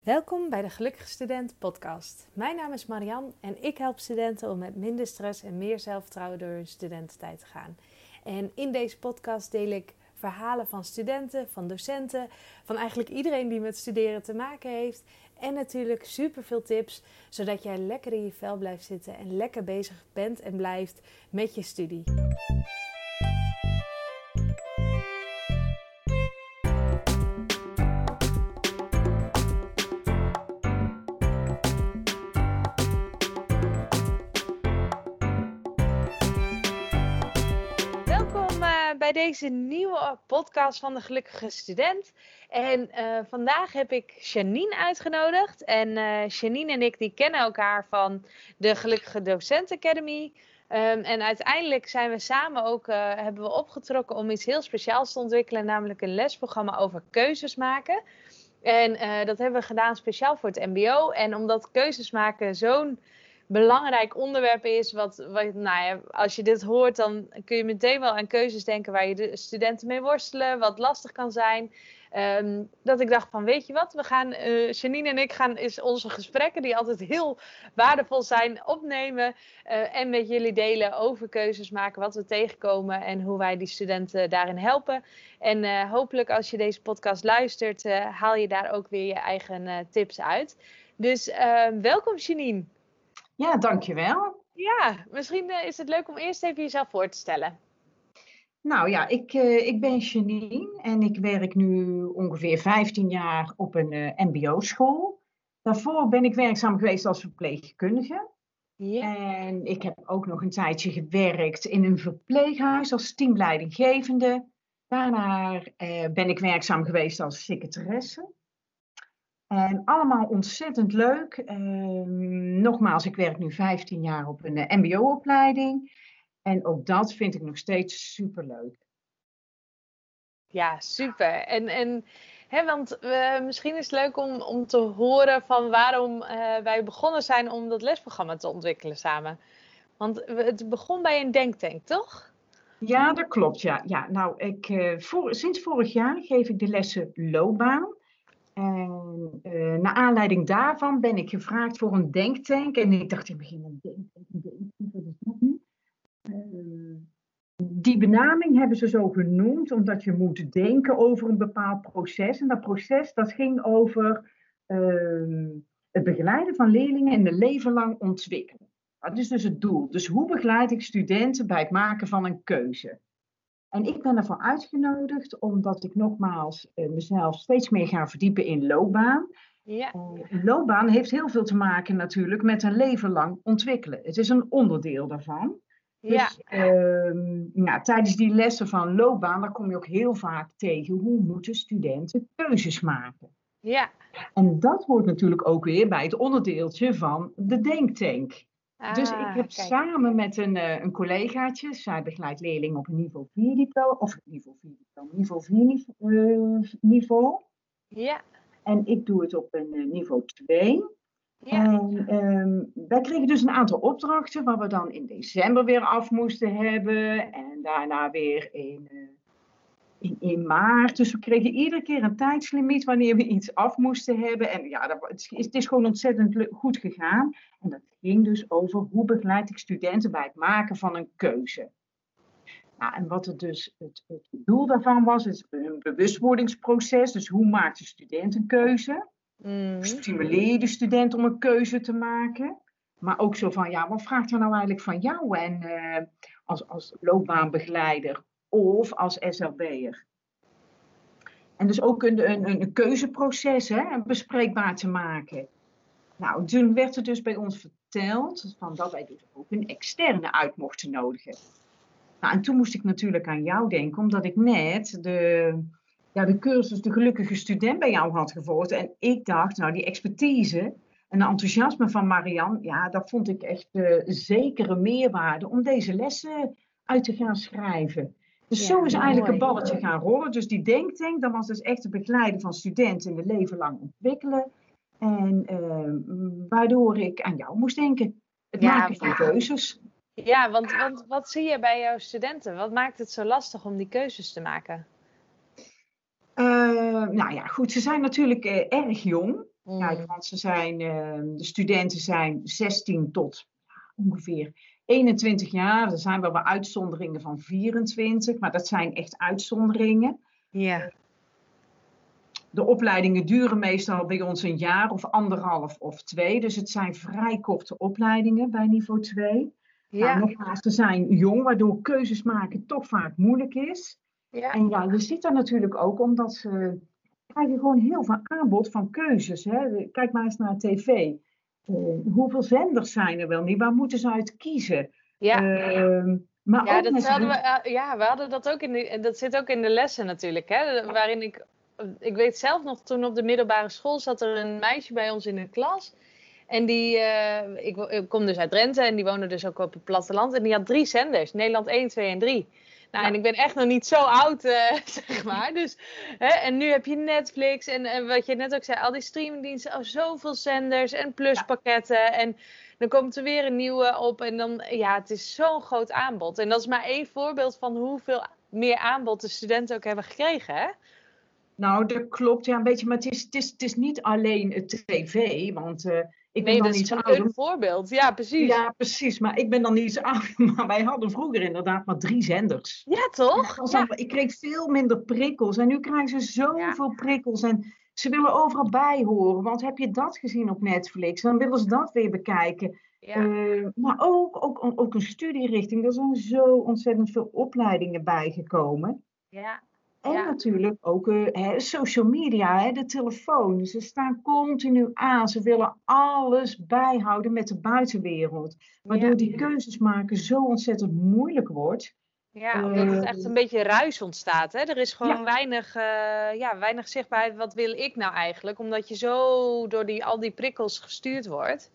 Welkom bij de Gelukkige Student podcast. Mijn naam is Marian en ik help studenten om met minder stress en meer zelfvertrouwen door hun studententijd te gaan. En in deze podcast deel ik verhalen van studenten, van docenten, van eigenlijk iedereen die met studeren te maken heeft. En natuurlijk super veel tips, zodat jij lekker in je vel blijft zitten en lekker bezig bent en blijft met je studie. Bij deze nieuwe podcast van de Gelukkige Student. En eh, vandaag heb ik Janine uitgenodigd. En eh Janine en ik die kennen elkaar van de Gelukkige Docent Academy. Ehm, en uiteindelijk zijn we samen ook eh, hebben we opgetrokken om iets heel speciaals te ontwikkelen, namelijk een lesprogramma over keuzes maken. En dat hebben we gedaan speciaal voor het MBO. En omdat keuzes maken zo'n belangrijk onderwerp is, wat, wat nou ja, als je dit hoort, dan kun je meteen wel aan keuzes denken waar je de studenten mee worstelen, wat lastig kan zijn. Ehm, dat ik dacht van, weet je wat, we gaan, eh, Janine en ik gaan eens onze gesprekken, die altijd heel waardevol zijn, opnemen eh, en met jullie delen over keuzes maken, wat we tegenkomen en hoe wij die studenten daarin helpen. En eh, hopelijk als je deze podcast luistert, haal je daar ook weer je eigen tips uit. Dus eh, welkom Janine. Ja, dankjewel. Ja, misschien eh, is het leuk om eerst even jezelf voor te stellen. Nou ja, ik, eh, ik ben Janine en ik werk nu ongeveer 15 jaar op een eh, MBO-school. Daarvoor ben ik werkzaam geweest als verpleegkundige. Ja. En ik heb ook nog een tijdje gewerkt in een verpleeghuis als teamleidinggevende. Daarna eh, ben ik werkzaam geweest als secretaresse. En allemaal ontzettend leuk. Ehm, nogmaals, ik werk nu 15 jaar op een eh, MBO-opleiding. En ook dat vind ik nog steeds superleuk. Ja, super. En, en hè, want eh, misschien is het leuk om, om te horen van waarom eh, wij begonnen zijn om dat lesprogramma te ontwikkelen samen. Want het begon bij een denktank, toch? Ja, dat klopt. Ja, ja nou, ik, voor, sinds vorig jaar geef ik de lessen loopbaan. En eh, naar aanleiding daarvan ben ik gevraagd voor een denktank. En ik dacht, ik begin een denktank, een denktank, is dat nu? Ehm, die benaming hebben ze zo genoemd, omdat je moet denken over een bepaald proces. En dat proces, dat ging over ehm, het begeleiden van leerlingen in een leven lang ontwikkelen. Dat is dus het doel. Dus hoe begeleid ik studenten bij het maken van een keuze? En ik ben ervoor uitgenodigd omdat ik nogmaals eh, mezelf steeds meer ga verdiepen in loopbaan. Ja. Eh, loopbaan heeft heel veel te maken natuurlijk met een leven lang ontwikkelen. Het is een onderdeel daarvan. Ja. Dus ehm, nou, tijdens die lessen van loopbaan, daar kom je ook heel vaak tegen hoe moeten studenten keuzes maken. Ja. En dat hoort natuurlijk ook weer bij het onderdeeltje van de denktank. Dus ik Ah, heb kijk. samen met een, eh, een collegaatje, zij begeleidt leerlingen op een niveau 4 diploma, of niveau 4 diploma, niveau 4 niveau, eh, niveau. Ja. En ik doe het op een eh, niveau 2. Ja. En ehm, wij kregen dus een aantal opdrachten waar we dan in december weer af moesten hebben. En daarna weer in, in, in maart. Dus we kregen iedere keer een tijdslimiet wanneer we iets af moesten hebben. En ja, dat, het, is, het is gewoon ontzettend goed gegaan. En dat ging dus over hoe begeleid ik studenten bij het maken van een keuze. Nou, en wat het dus het, het doel daarvan was, is een bewustwordingsproces. Dus hoe maakt de student een keuze? Mhm. stimuleer je de student om een keuze te maken. Maar ook zo van, ja, wat vraagt er nou eigenlijk van jou en, eh, als, als loopbaanbegeleider of als SLB'er? En dus ook een, een, een keuzeproces hè, bespreekbaar te maken. Nou, toen werd er dus bij ons verteld van dat wij dus ook een externe uit mochten nodigen. Nou, en toen moest ik natuurlijk aan jou denken, omdat ik net de, ja, de cursus De Gelukkige Student bij jou had gevolgd. En ik dacht, nou, die expertise en de enthousiasme van Marian, ja, dat vond ik echt uh, zekere meerwaarde om deze lessen uit te gaan schrijven. Dus Ja, zo is eigenlijk mooi. een balletje gaan rollen. Dus die denktank, dat was dus echt het begeleiden van studenten in het leven lang ontwikkelen. En eh, waardoor ik aan jou moest denken. Het Ja, maken van maar- keuzes. Ja, want, want wat zie je bij jouw studenten? Wat maakt het zo lastig om die keuzes te maken? Eh, nou ja, goed, ze zijn natuurlijk eh, erg jong. Kijk, Mm. want ze zijn, eh, de studenten zijn 16 tot ongeveer 21 jaar. Er zijn wel wat uitzonderingen van 24, maar dat zijn echt uitzonderingen. Ja. De opleidingen duren meestal bij ons een jaar of anderhalf of twee. Dus het zijn vrij korte opleidingen bij niveau 2. Ja. Nou, nogmaals, ze zijn jong, waardoor keuzes maken toch vaak moeilijk is. Ja. En ja, je ziet dat natuurlijk ook omdat ze krijgen gewoon heel veel aanbod van keuzes. Hè. Kijk maar eens naar tv. Eh, hoeveel zenders zijn er wel niet? Waar moeten ze uit kiezen? Ja. Ehm, maar Ja, dat we, eh, ja, we hadden dat ook in de, dat zit ook in de lessen natuurlijk. Hè? Waarin ik, ik weet zelf nog, toen op de middelbare school zat er een meisje bij ons in de klas. En die, eh, ik, ik kom dus uit Drenthe en die woonde dus ook op het platteland. En die had drie zenders, Nederland 1, 2 en 3. Nou, en ik ben echt nog niet zo oud, eh, zeg maar. Dus, hè, en nu heb je Netflix en, en wat je net ook zei, al die streamingdiensten, oh, zoveel zenders en pluspakketten. En dan komt er weer een nieuwe op en dan, ja, het is zo'n groot aanbod. En dat is maar één voorbeeld van hoeveel meer aanbod de studenten ook hebben gekregen, hè? Nou, dat klopt. Ja, een beetje. Maar het is, het is, het is niet alleen het tv. Want eh, ik ben Nee, dan dat is iets ouder. een voorbeeld. Ja, precies. Ja, precies. Maar ik ben dan niet iets ouder. Maar wij hadden vroeger inderdaad maar drie zenders. Ja, toch? Ja. ik kreeg veel minder prikkels. En nu krijgen ze zoveel prikkels. En ze willen overal bij horen. Want heb je dat gezien op Netflix? Dan willen ze dat weer bekijken. Ja. Eh, maar ook, ook, ook een studierichting. Er zijn zo ontzettend veel opleidingen bijgekomen. ja. En Ja. natuurlijk ook eh, hè, social media, hè, de telefoon. Ze staan continu aan. Ze willen alles bijhouden met de buitenwereld. Waardoor Ja. die keuzes maken zo ontzettend moeilijk wordt. Ja, omdat het Eh, echt een beetje ruis ontstaat. Hè? Er is gewoon Ja. weinig, eh, ja, weinig zichtbaarheid. Wat wil ik nou eigenlijk? Omdat je zo door die, al die prikkels gestuurd wordt.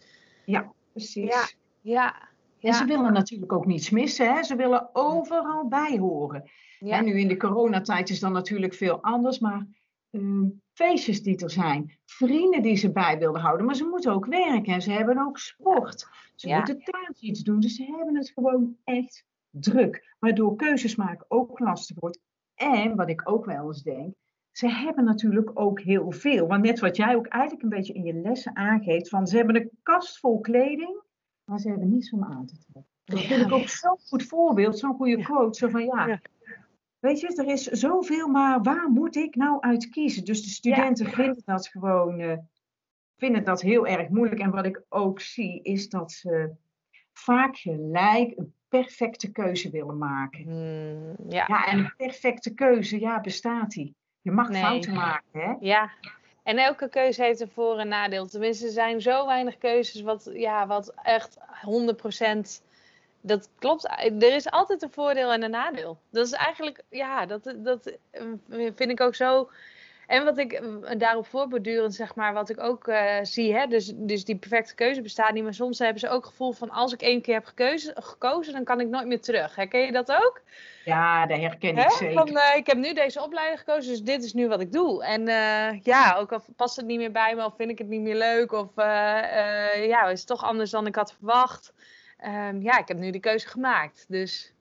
Precies. Ja. Ja. En ze Ja. willen natuurlijk ook niets missen. Hè? Ze willen overal bij horen. Ja. En nu in de coronatijd is dan natuurlijk veel anders. Maar ehm, feestjes die er zijn, vrienden die ze bij wilden houden. Maar ze moeten ook werken en ze hebben ook sport. Ze Ja. moeten thuis iets doen. Dus ze hebben het gewoon echt druk. Waardoor keuzes maken ook lastig wordt. En wat ik ook wel eens denk. Ze hebben natuurlijk ook heel veel. Want net wat jij ook eigenlijk een beetje in je lessen aangeeft. Van ze hebben een kast vol kleding. Maar ze hebben niets om aan te trekken. Dat vind ik ook zo'n goed voorbeeld. Zo'n goede quote. Zo van Ja. Weet je, er is zoveel, maar waar moet ik nou uit kiezen? Dus de studenten vinden dat gewoon eh, vinden dat heel erg moeilijk. En wat ik ook zie, is dat ze vaak gelijk een perfecte keuze willen maken. Hmm, ja. Ja, en een perfecte keuze, ja, bestaat die. Je mag Nee. fouten maken, hè? Ja, en elke keuze heeft een voor- en nadeel. Tenminste, er zijn zo weinig keuzes wat, ja, wat echt 100%. Dat klopt. Er is altijd een voordeel en een nadeel. Dat is eigenlijk, ja, dat, dat vind ik ook zo. En wat ik daarop voorbordurend, zeg maar, wat ik ook eh, zie, hè, dus, dus die perfecte keuze bestaat niet, maar soms hebben ze ook het gevoel van als ik één keer heb gekozen, dan kan ik nooit meer terug. Herken je dat ook? Ja, dat herken Hè? ik zeker. Van, eh, ik heb nu deze opleiding gekozen, dus dit is nu wat ik doe. En eh, ja, ook al past het niet meer bij me of vind ik het niet meer leuk of ja, is het toch anders dan ik had verwacht. Ehm, ja, ik heb nu de keuze gemaakt. Dus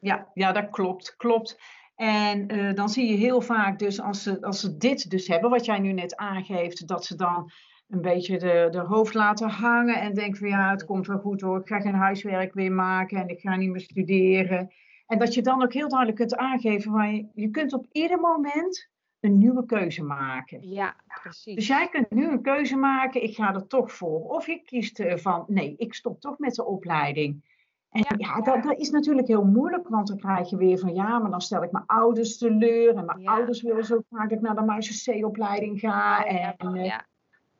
Ja, ja, dat klopt, klopt. En eh, dan zie je heel vaak dus als ze, als ze dit dus hebben, wat jij nu net aangeeft, dat ze dan een beetje de, de hoofd laten hangen en denken van ja, het komt wel goed hoor, ik ga geen huiswerk meer maken en ik ga niet meer studeren. En dat je dan ook heel duidelijk kunt aangeven, waar je, je kunt op ieder moment een nieuwe keuze maken. ja, precies. Dus jij kunt nu een keuze maken, ik ga er toch voor. Of je kiest eh, van, nee, ik stop toch met de opleiding. En Ja. ja, dat, dat is natuurlijk heel moeilijk, want dan krijg je weer van, ja, maar dan stel ik mijn ouders teleur. En mijn Ja. ouders willen zo graag dat ik naar de C-opleiding ga. Oh, ja, En, eh, ja,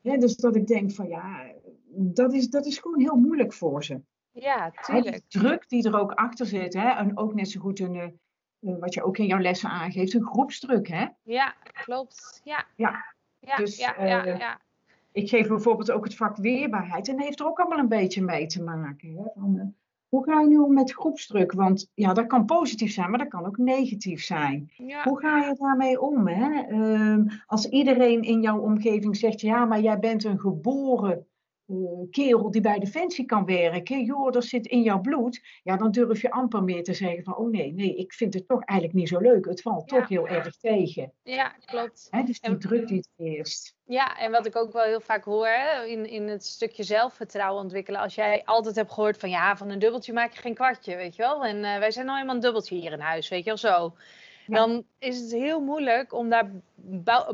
hè, dus dat ik denk van, ja, dat is, dat is gewoon heel moeilijk voor ze. ja, Hè, die tuurlijk. druk die er ook achter zit, hè, en ook net zo goed een, wat je ook in jouw lessen aangeeft, een groepsdruk, hè. Ja, klopt. Ja, Ja, ja, dus, ja, ja, eh, ja. Ik geef bijvoorbeeld ook het vak weerbaarheid. En dat heeft er ook allemaal een beetje mee te maken. Hè? Van, eh, hoe ga je nu om met groepsdruk? Want ja, dat kan positief zijn, maar dat kan ook negatief zijn. ja. Hoe ga je daarmee om? Hè? Ehm, als iedereen in jouw omgeving zegt, ja, maar jij bent een geboren kerel die bij Defensie kan werken, joh, dat zit in jouw bloed. Ja, dan durf je amper meer te zeggen van, oh nee, nee, ik vind het toch eigenlijk niet zo leuk. Het valt toch heel erg tegen. Ja, klopt. Hè, dus die druk die het eerst. Ja, en wat ik ook wel heel vaak hoor hè, in, in het stukje zelfvertrouwen ontwikkelen. Als jij altijd hebt gehoord van ja, van een dubbeltje maak je geen kwartje, weet je wel. En wij zijn nou eenmaal een dubbeltje hier in huis, weet je wel zo dan is het heel moeilijk om daar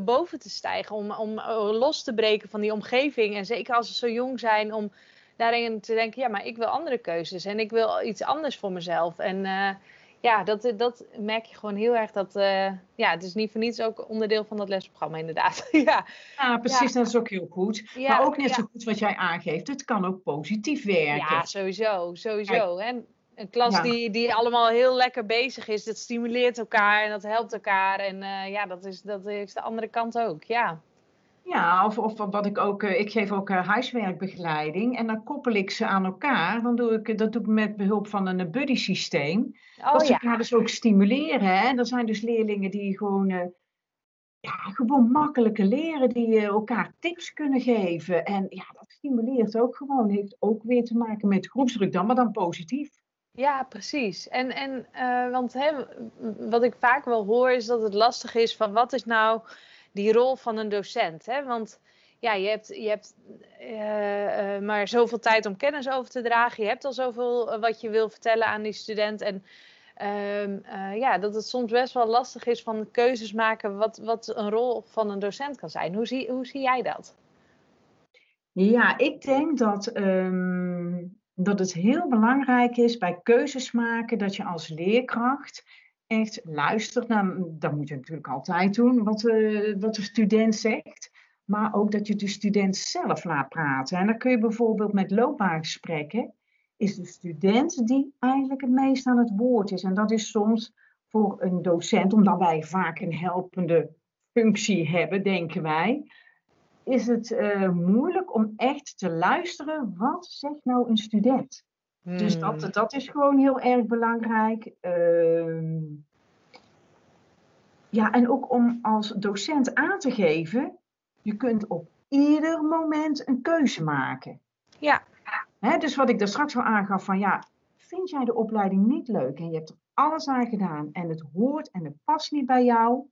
boven te stijgen, om, om los te breken van die omgeving. En zeker als ze zo jong zijn, om daarin te denken, ja, maar ik wil andere keuzes en ik wil iets anders voor mezelf. En uh, ja, dat, dat merk je gewoon heel erg dat, uh, ja, het is niet voor niets ook onderdeel van dat lesprogramma inderdaad. ja. ja, precies, dat is ook heel goed. maar ook net zo goed wat jij aangeeft, het kan ook positief werken. Ja, sowieso, sowieso. En een klas die, die allemaal heel lekker bezig is. Dat stimuleert elkaar en dat helpt elkaar. En uh, ja, dat is, dat is de andere kant ook, ja. Ja, of, of wat ik ook, uh, ik geef ook uh, huiswerkbegeleiding en dan koppel ik ze aan elkaar. Dan doe ik, dat doe ik met behulp van een buddy systeem. Oh, dat ze ja. elkaar dus ook stimuleren. Hè? Er zijn dus leerlingen die gewoon, ja, gewoon makkelijker leren, die elkaar tips kunnen geven. En ja, dat stimuleert ook gewoon, heeft ook weer te maken met groepsdruk dan, maar dan positief. Ja, precies. En, en uh, want hè, wat ik vaak wel hoor is dat het lastig is van wat is nou die rol van een docent? Hè? Want ja, je hebt, je hebt uh, uh, maar zoveel tijd om kennis over te dragen. Je hebt al zoveel wat je wil vertellen aan die student. En ehm, ja, dat het soms best wel lastig is van keuzes maken wat, wat een rol van een docent kan zijn. Hoe zie, hoe zie jij dat? Ja, ik denk dat um, dat het heel belangrijk is bij keuzes maken dat je als leerkracht echt luistert naar, dat moet je natuurlijk altijd doen, wat de, wat de student zegt. Maar ook dat je de student zelf laat praten. En dan kun je bijvoorbeeld met loopbaangesprekken, is de student die eigenlijk het meest aan het woord is. En dat is soms voor een docent, omdat wij vaak een helpende functie hebben, denken wij, is het uh, moeilijk om echt te luisteren. Wat zegt nou een student? Dus dat, hmm. dat is gewoon heel erg belangrijk. Uh, ja, en ook om als docent aan te geven, je kunt op ieder moment een keuze maken. Ja. Hè, dus wat ik daar straks al aangaf van ja, vind jij de opleiding niet leuk en je hebt er alles aan gedaan en het hoort en het past niet bij jou,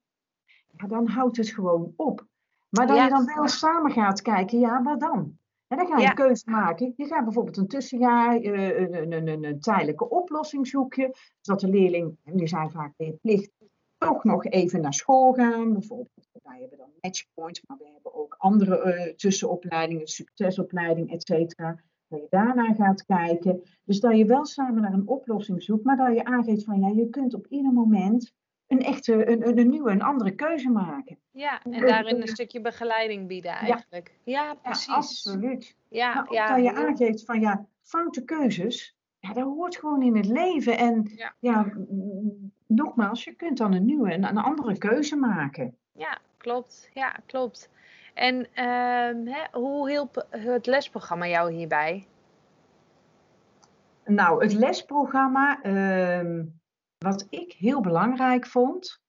ja, dan houdt het gewoon op. Maar dat je dan wel samen gaat kijken, ja, wat dan? En dan ga je een keuze maken. Je gaat bijvoorbeeld een tussenjaar, uh, een, een, een, een, tijdelijke oplossing zoeken, zodat de leerling, en die zijn vaak plicht, toch nog even naar school gaan. Bijvoorbeeld, wij hebben dan Matchpoint, maar we hebben ook andere uh, tussenopleidingen, succesopleiding, et cetera. Dat je daarna gaat kijken. Dus dat je wel samen naar een oplossing zoekt, maar dat je aangeeft van ja, je kunt op ieder moment een echte, een, een, nieuwe, een andere keuze maken. Ja, en daarin een stukje begeleiding bieden eigenlijk. Ja, precies. Ja, absoluut. Ja, maar ja, dat je aangeeft van ja, foute keuzes, ja, dat hoort gewoon in het leven. En ja, ja nogmaals, je kunt dan een nieuwe, een, een andere keuze maken. Ja, klopt. Ja, klopt. En uh, hè, hoe hielp het lesprogramma jou hierbij? Nou, het lesprogramma, uh, wat ik heel belangrijk vond,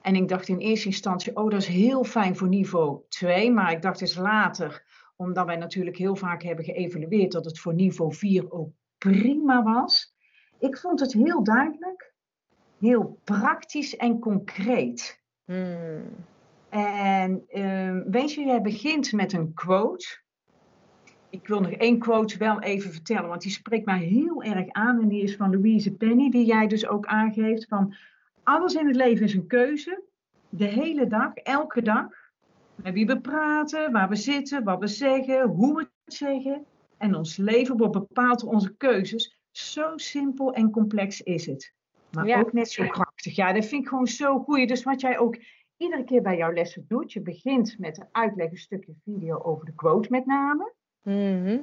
en ik dacht in eerste instantie, oh dat is heel fijn voor niveau 2, maar ik dacht eens later, omdat wij natuurlijk heel vaak hebben geëvalueerd dat het voor niveau 4 ook prima was. Ik vond het heel duidelijk, heel praktisch en concreet. Hmm. En uh, weet je, jij begint met een quote ik wil nog één quote wel even vertellen, want die spreekt mij heel erg aan. En die is van Louise Penny, die jij dus ook aangeeft. Van alles in het leven is een keuze. De hele dag, elke dag. Met wie we praten, waar we zitten, wat we zeggen, hoe we het zeggen. En ons leven wordt bepaald door onze keuzes. Zo simpel en complex is het. Maar ook net zo krachtig. Ja, dat vind ik gewoon zo goed. Dus wat jij ook iedere keer bij jouw lessen doet. Je begint met een uitleg, een stukje video over de quote met name. Mm Die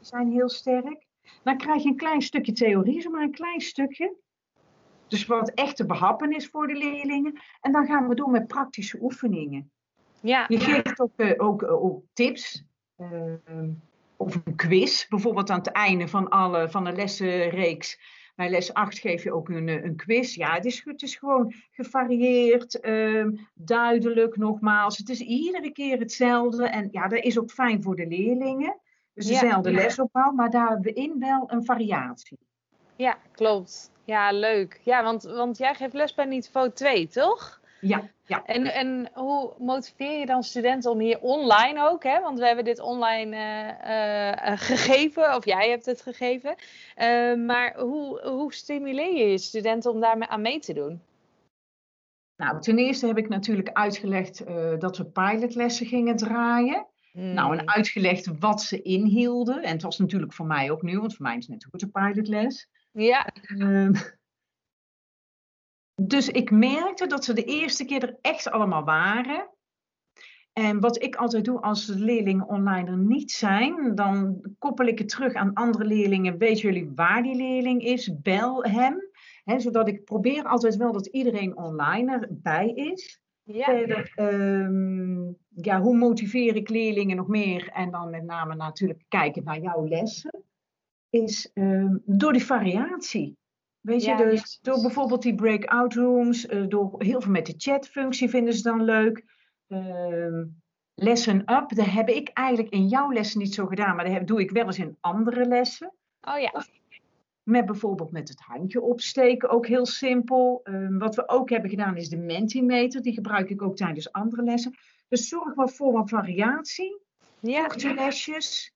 zijn heel sterk. Dan krijg je een klein stukje theorie, zomaar een klein stukje. Dus wat echt te behappen is voor de leerlingen. En dan gaan we door met praktische oefeningen. Ja. Je geeft ook, uh, ook, uh, ook, tips. Uh, of een quiz, bijvoorbeeld aan het einde van, alle, van de lessenreeks. Bij les 8 geef je ook een, een quiz. Ja, het is, het is gewoon gevarieerd, ehm, duidelijk nogmaals. Het is iedere keer hetzelfde. En ja, dat is ook fijn voor de leerlingen. Dus Ja. dezelfde lesopbouw, maar daarin wel een variatie. Ja, klopt. Ja, leuk. Ja, want, want jij geeft les bij niveau 2, toch? Ja, ja. En, en hoe motiveer je dan studenten om hier online ook, hè? Want we hebben dit online eh, eh, eh, gegeven, of jij hebt het gegeven. Maar hoe, hoe stimuleer je je studenten om daar aan mee te doen? Nou, ten eerste heb ik natuurlijk uitgelegd dat we pilotlessen gingen draaien. Nou, en Hmm. uitgelegd wat ze inhielden. En het was natuurlijk voor mij ook nieuw, want voor mij is het net goed een pilotles. Ja, Ehm, dus ik merkte dat ze de eerste keer er echt allemaal waren. En wat ik altijd doe als de leerlingen online er niet zijn, dan koppel ik het terug aan andere leerlingen. Weet jullie waar die leerling is? Bel hem. Hè, zodat ik probeer altijd wel dat iedereen online erbij is. ja, Verder, ehm, ja, hoe motiveer ik leerlingen nog meer? En dan met name natuurlijk kijken naar jouw lessen. Is ehm, door die variatie. Weet Ja, je, dus door bijvoorbeeld die breakout rooms, eh, door heel veel met de chatfunctie vinden ze dan leuk. Ehm lesson up, dat heb ik eigenlijk in jouw lessen niet zo gedaan, maar dat heb- doe ik wel eens in andere lessen. oh ja, Met bijvoorbeeld met het handje opsteken, ook heel simpel. Ehm, wat we ook hebben gedaan is de Mentimeter. Die gebruik ik ook tijdens andere lessen. Dus zorg wel voor wat variatie, ja, korte lesjes.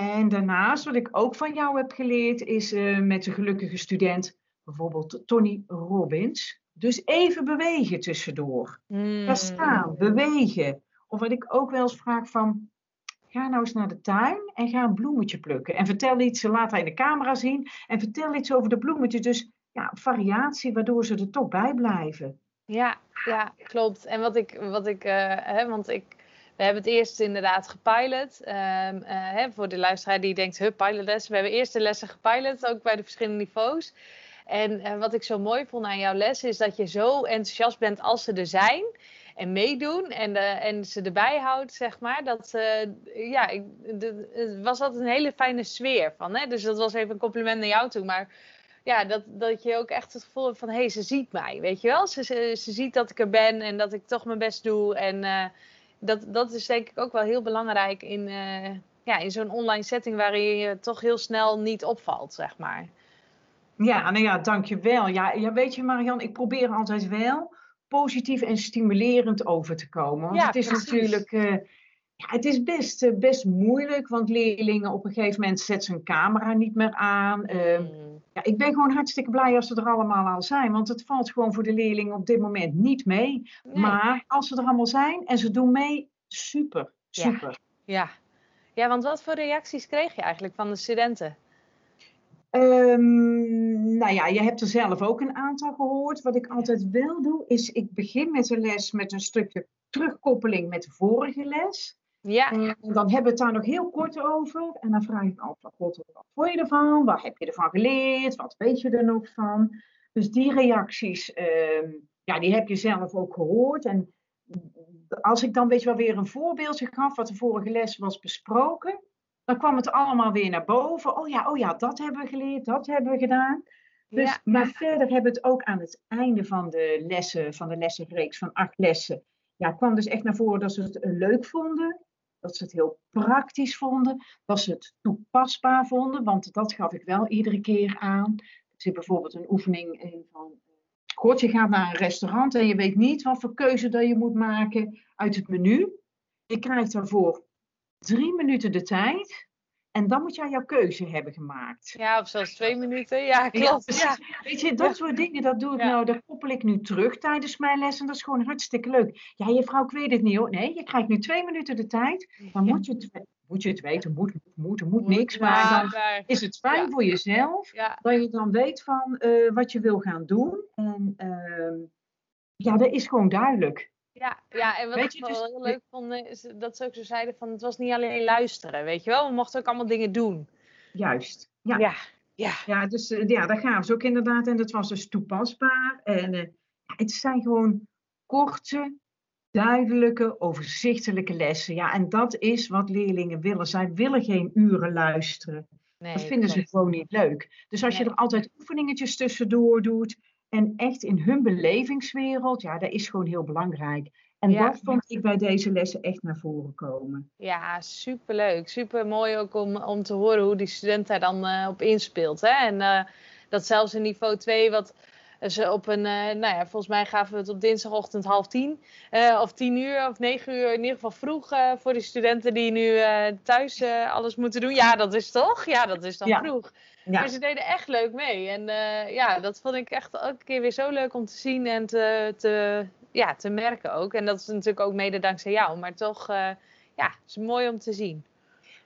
En daarnaast, wat ik ook van jou heb geleerd, is eh, met de gelukkige student, bijvoorbeeld Tony Robbins. Dus even bewegen tussendoor. Ga Hmm. staan, bewegen. Of wat ik ook wel eens vraag van, ga nou eens naar de tuin en ga een bloemetje plukken. En vertel iets, laat hij in de camera zien. En vertel iets over de bloemetjes. Dus ja, variatie, waardoor ze er toch bij blijven. Ja, ja, klopt. En wat ik, wat ik eh, hè, want ik, we hebben het eerst inderdaad gepilot. Ehm, eh, hè, voor de luisteraar die denkt, huh, pilotles. We hebben eerst de lessen gepilot, ook bij de verschillende niveaus. En eh, wat ik zo mooi vond aan jouw les is dat je zo enthousiast bent als ze er zijn. En meedoen en, eh, en ze erbij houdt, zeg maar. Dat, ja, ik, het was altijd een hele fijne sfeer van. Hè? Dus dat was even een compliment naar jou toe. Maar ja, dat, dat je ook echt het gevoel hebt van, hé, hey, ze ziet mij, weet je wel? Ze, ze, ze ziet dat ik er ben en dat ik toch mijn best doe. En dat, dat is denk ik ook wel heel belangrijk in, eh, ja, in zo'n online setting waarin je toch heel snel niet opvalt, zeg maar. Ja, nou ja, dankjewel. Ja, ja, weet je Marian, ik probeer altijd wel positief en stimulerend over te komen. Want Ja, het is precies. natuurlijk, eh, ja, het is best, eh, best moeilijk, want leerlingen op een gegeven moment zetten ze een camera niet meer aan. Ehm, Mm. Ja, ik ben gewoon hartstikke blij als ze er allemaal al zijn, want het valt gewoon voor de leerlingen op dit moment niet mee. Nee. Maar als ze er allemaal zijn en ze doen mee, super, super. Ja. ja, want wat voor reacties kreeg je eigenlijk van de studenten? Ehm, nou ja, je hebt er zelf ook een aantal gehoord. Wat ik altijd wel doe, is ik begin met de les met een stukje terugkoppeling met de vorige les. Ja, En dan hebben we het daar nog heel kort over. En dan vraag ik altijd, wat vond je ervan? Wat heb je ervan geleerd? Wat weet je er nog van? Dus die reacties, ehm, ja, die heb je zelf ook gehoord. En als ik dan weet je wel weer een voorbeeldje gaf, wat de vorige les was besproken, dan kwam het allemaal weer naar boven. Oh ja, oh ja, dat hebben we geleerd, dat hebben we gedaan. Dus, ja, Maar verder hebben we het ook aan het einde van de lessen, van de lessenreeks van acht lessen, ja, kwam dus echt naar voren dat ze het eh, leuk vonden, dat ze het heel praktisch vonden, dat ze het toepasbaar vonden, want dat gaf ik wel iedere keer aan. Er zit bijvoorbeeld een oefening in van, god, je gaat naar een restaurant en je weet niet wat voor keuze dat je moet maken uit het menu. Je krijgt daarvoor drie minuten de tijd en dan moet jij jouw keuze hebben gemaakt. ja, of zelfs twee minuten. Ja, klopt. Ja, Weet je, dat soort dingen, dat doe ik Ja. nou, dat koppel ik nu terug tijdens mijn les en dat is gewoon hartstikke leuk. Ja, juffrouw, ik weet het niet hoor. Nee, je krijgt nu twee minuten de tijd, dan moet je het, moet je het weten, moet, moet, er moet niks, maar dan is het fijn voor jezelf dat je dan weet van eh, wat je wil gaan doen. En ehm, ja, dat is gewoon duidelijk. Ja, ja, en wat Weet ik je, wel dus- heel leuk vond, eh, is dat ze ook zo zeiden van het was niet alleen luisteren, weet je wel. We mochten ook allemaal dingen doen. Juist. Ja, Ja, ja, ja dus eh, ja, dat gaven ze ook inderdaad. En dat was dus toepasbaar. En eh, het zijn gewoon korte, duidelijke, overzichtelijke lessen. Ja, en dat is wat leerlingen willen. Zij willen geen uren luisteren. nee, Dat vinden ze gewoon niet leuk. Dus als je er altijd oefeningetjes tussendoor doet en echt in hun belevingswereld, ja, dat is gewoon heel belangrijk. En Ja. dat vond ik bij deze lessen echt naar voren komen. Ja, superleuk. Super mooi ook om, om te horen hoe die student daar dan eh, op inspeelt. Hè? En eh, dat zelfs in niveau 2, wat ze op een, eh, nou ja, volgens mij gaven we het op dinsdagochtend half tien, of tien uur of negen uur, in ieder geval vroeg voor de studenten die nu thuis alles moeten doen. Ja, dat is toch? Ja, dat is dan Ja. vroeg. Ja, Maar ze deden echt leuk mee. En eh, ja, dat vond ik echt elke keer weer zo leuk om te zien en te, te, ja, te merken ook. En dat is natuurlijk ook mede dankzij jou. Maar toch, eh, ja, het is mooi om te zien.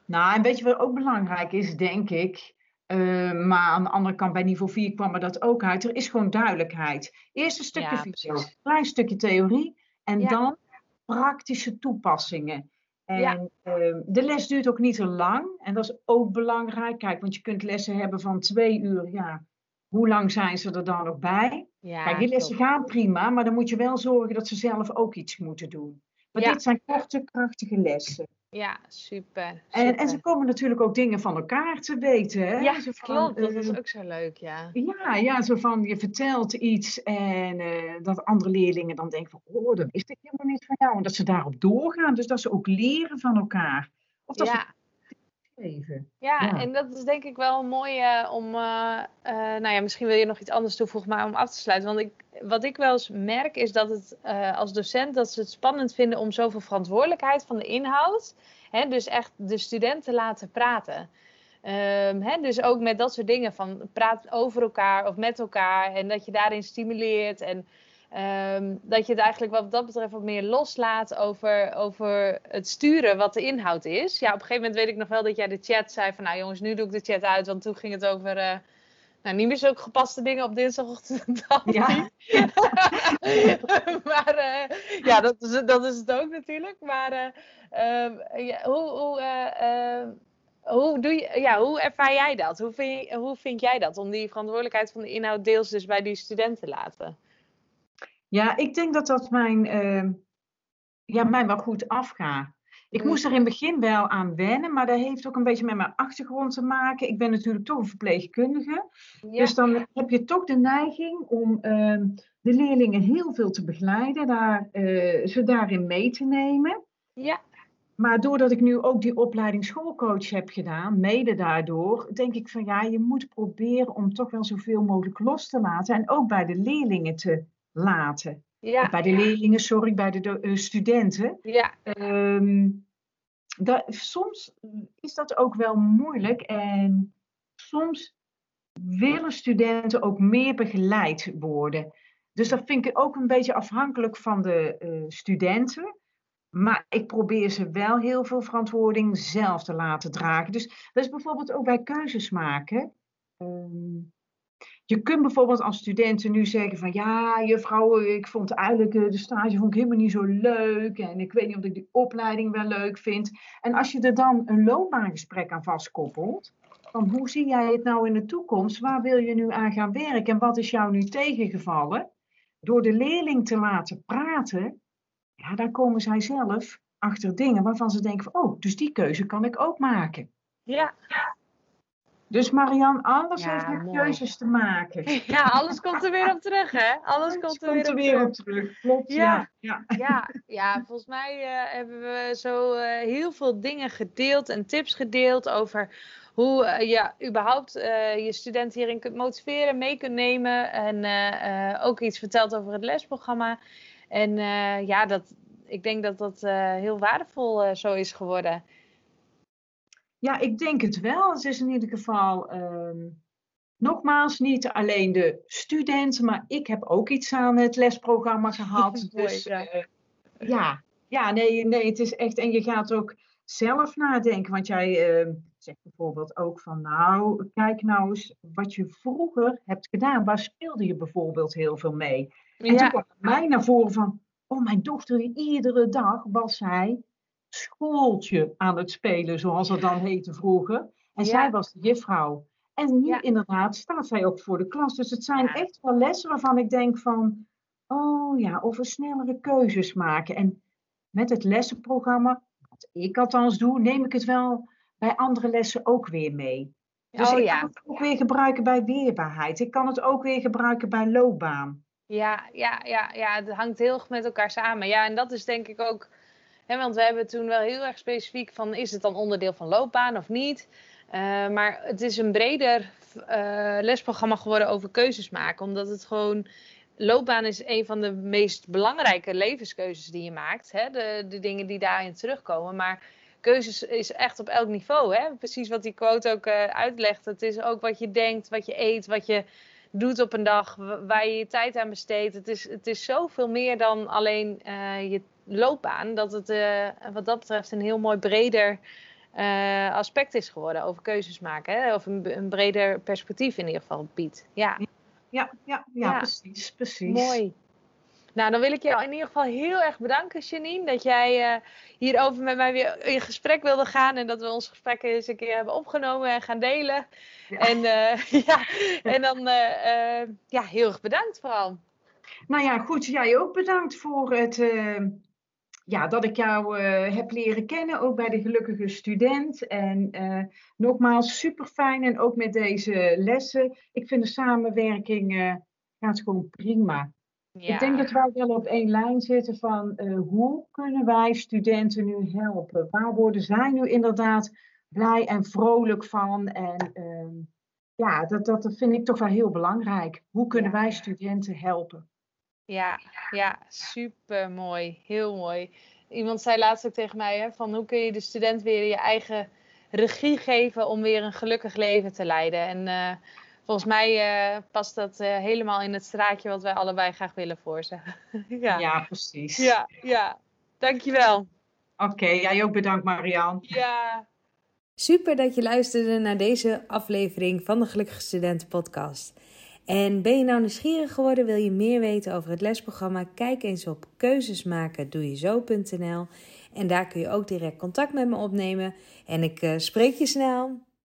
nou en weet je wat ook belangrijk is, denk ik. Eh, maar aan de andere kant, bij niveau 4 kwam er dat ook uit. Er is gewoon duidelijkheid. Eerst een stukje Ja, video, precies. klein stukje theorie. En Ja. dan praktische toepassingen. En Ja. ehm, de les duurt ook niet te lang. En dat is ook belangrijk. Kijk, want je kunt lessen hebben van twee uur. Ja, hoe lang zijn ze er dan nog bij? Ja, Kijk, die lessen gaan prima, maar dan moet je wel zorgen dat ze zelf ook iets moeten doen. Maar Ja. dit zijn korte, krachtige lessen. Ja, super. En, en ze komen natuurlijk ook dingen van elkaar te weten. Hè? Ja, Zo van, klopt. Dat eh, is ook zo leuk, ja. ja, ja, zo van je vertelt iets en eh, dat andere leerlingen dan denken van, oh, dat wist ik helemaal niet van jou. En dat ze daarop doorgaan, dus dat ze ook leren van elkaar. Of dat Ja, ze ja, Ja. en dat is denk ik wel mooi eh, om, eh, nou ja, misschien wil je nog iets anders toevoegen, maar om af te sluiten. Want ik, wat ik wel eens merk is dat het als docent, dat ze het spannend vinden om zoveel verantwoordelijkheid van de inhoud, hè, dus echt de studenten laten praten. Hè, dus ook met dat soort dingen van praat over elkaar of met elkaar en dat je daarin stimuleert en ehm, dat je het eigenlijk wat dat betreft wat meer loslaat over, over het sturen wat de inhoud is. Ja, op een gegeven moment weet ik nog wel dat jij de chat zei van nou jongens, nu doe ik de chat uit, want toen ging het over eh, nou, niet meer zulke gepaste dingen op dinsdagochtend. Ja. maar eh, ja, dat is, dat is het ook natuurlijk. Maar eh, ehm, ja, hoe, hoe, eh, eh, hoe, doe je, ja, hoe ervaar jij dat? Hoe vind, je- hoe vind jij dat om die verantwoordelijkheid van de inhoud deels dus bij die studenten te laten? Ja, ik denk dat dat mijn, ehm, ja, mij wel goed afgaat. Ik Mm. moest er in het begin wel aan wennen, maar dat heeft ook een beetje met mijn achtergrond te maken. Ik ben natuurlijk toch een verpleegkundige. Ja, Dus dan heb je toch de neiging om ehm, de leerlingen heel veel te begeleiden, daar, eh, ze daarin mee te nemen. ja, Maar doordat ik nu ook die opleiding schoolcoach heb gedaan, mede daardoor, denk ik van ja, je moet proberen om toch wel zoveel mogelijk los te laten en ook bij de leerlingen te laten. ja, Bij de leerlingen, sorry, bij de eh, studenten. ja, Ehm, dat, soms is dat ook wel moeilijk en soms willen studenten ook meer begeleid worden. Dus dat vind ik ook een beetje afhankelijk van de eh, studenten. Maar ik probeer ze wel heel veel verantwoording zelf te laten dragen. Dus dat is bijvoorbeeld ook bij keuzes maken. Ehm, je kunt bijvoorbeeld als studenten nu zeggen van ja, juffrouw, ik vond eigenlijk eh, de stage vond ik helemaal niet zo leuk. En ik weet niet of ik die opleiding wel leuk vind. En als je er dan een loopbaangesprek aan vastkoppelt, van hoe zie jij het nou in de toekomst? Waar wil je nu aan gaan werken? En wat is jou nu tegengevallen? Door de leerling te laten praten, ja, dan komen zij zelf achter dingen waarvan ze denken van, oh, dus die keuze kan ik ook maken. ja. Dus Marian, alles Ja, heeft met mooi. keuzes te maken. Ja, alles komt er weer op terug, hè? Alles komt er komt weer er op weer terug. op terug. Klopt, Ja. ja. ja. Ja, ja, volgens mij eh, hebben we zo eh, heel veel dingen gedeeld en tips gedeeld over hoe eh, je überhaupt je studenten hierin kunt motiveren, mee kunt nemen. En ook iets verteld over het lesprogramma. En ja, dat, ik denk dat dat heel waardevol zo is geworden. Ja, ik denk het wel. Het is in ieder geval, ehm, nogmaals, niet alleen de studenten, maar ik heb ook iets aan het lesprogramma gehad. Mooi, dus ja. eh, ja, ja nee, nee, het is echt, en je gaat ook zelf nadenken, want jij ehm, zegt bijvoorbeeld ook van, nou, kijk nou eens wat je vroeger hebt gedaan. Waar speelde je bijvoorbeeld heel veel mee? En toen kwam mij naar voren van, oh, mijn dochter, iedere dag was zij schooltje aan het spelen, zoals het dan heette vroeger. En Ja. zij was de juffrouw. En nu Ja. inderdaad staat zij ook voor de klas. Dus het zijn Ja. echt wel lessen waarvan ik denk van, oh ja, over snellere keuzes maken. En met het lessenprogramma, wat ik althans doe, neem ik het wel bij andere lessen ook weer mee. Dus oh ik kan het ook weer gebruiken bij weerbaarheid. Ik kan het ook weer gebruiken bij loopbaan. Ja, ja, ja, ja, het hangt heel erg met elkaar samen. Ja, en dat is denk ik ook, want we hebben toen wel heel erg specifiek van, is het dan onderdeel van loopbaan of niet? Uh, maar het is een breder uh, lesprogramma geworden over keuzes maken, omdat het gewoon loopbaan is een van de meest belangrijke levenskeuzes die je maakt. Hè? De, de dingen die daarin terugkomen. Maar keuzes is echt op elk niveau. Hè? Precies wat die quote ook uh, uitlegt. Het is ook wat je denkt, wat je eet, wat je doet op een dag, waar je je tijd aan besteedt. Het is, het is zoveel meer dan alleen uh, je loopbaan. Dat het uh, wat dat betreft een heel mooi breder aspect is geworden over keuzes maken. Hè? Of een, een breder perspectief in ieder geval biedt. Ja ja, ja, ja, ja, precies, precies. Mooi. Nou, dan wil ik je in ieder geval heel erg bedanken, Janine, dat jij uh, hierover met mij weer in gesprek wilde gaan en dat we ons gesprek eens een keer hebben opgenomen en gaan delen. Ja. En, uh, ja, en dan uh, ja, heel erg bedankt vooral. Nou ja, goed, jij ook bedankt voor het ja, dat ik jou uh, heb leren kennen, ook bij de gelukkige student. En uh, nogmaals, super fijn. En ook met deze lessen. Ik vind de samenwerking uh, gaat gewoon prima. Ja. Ik denk dat wij wel op één lijn zitten van hoe kunnen wij studenten nu helpen? Waar worden zij nu inderdaad blij en vrolijk van? En ehm, ja, dat, dat vind ik toch wel heel belangrijk. Hoe kunnen wij studenten helpen? Ja, ja, super mooi. Heel mooi. Iemand zei laatst ook tegen mij: hè, van hoe kun je de student weer je eigen regie geven om weer een gelukkig leven te leiden. En uh, volgens mij uh, past dat uh, helemaal in het straatje wat wij allebei graag willen voor ze. ja. ja, precies. Ja, ja. Dankjewel. Oké, okay, jij ook bedankt Marian. Ja. Super dat je luisterde naar deze aflevering van de Gelukkige Studenten podcast. En ben je nou nieuwsgierig geworden, wil je meer weten over het lesprogramma? Kijk eens op keuzesmaken.doejezo.nl en daar kun je ook direct contact met me opnemen. En ik uh, spreek je snel.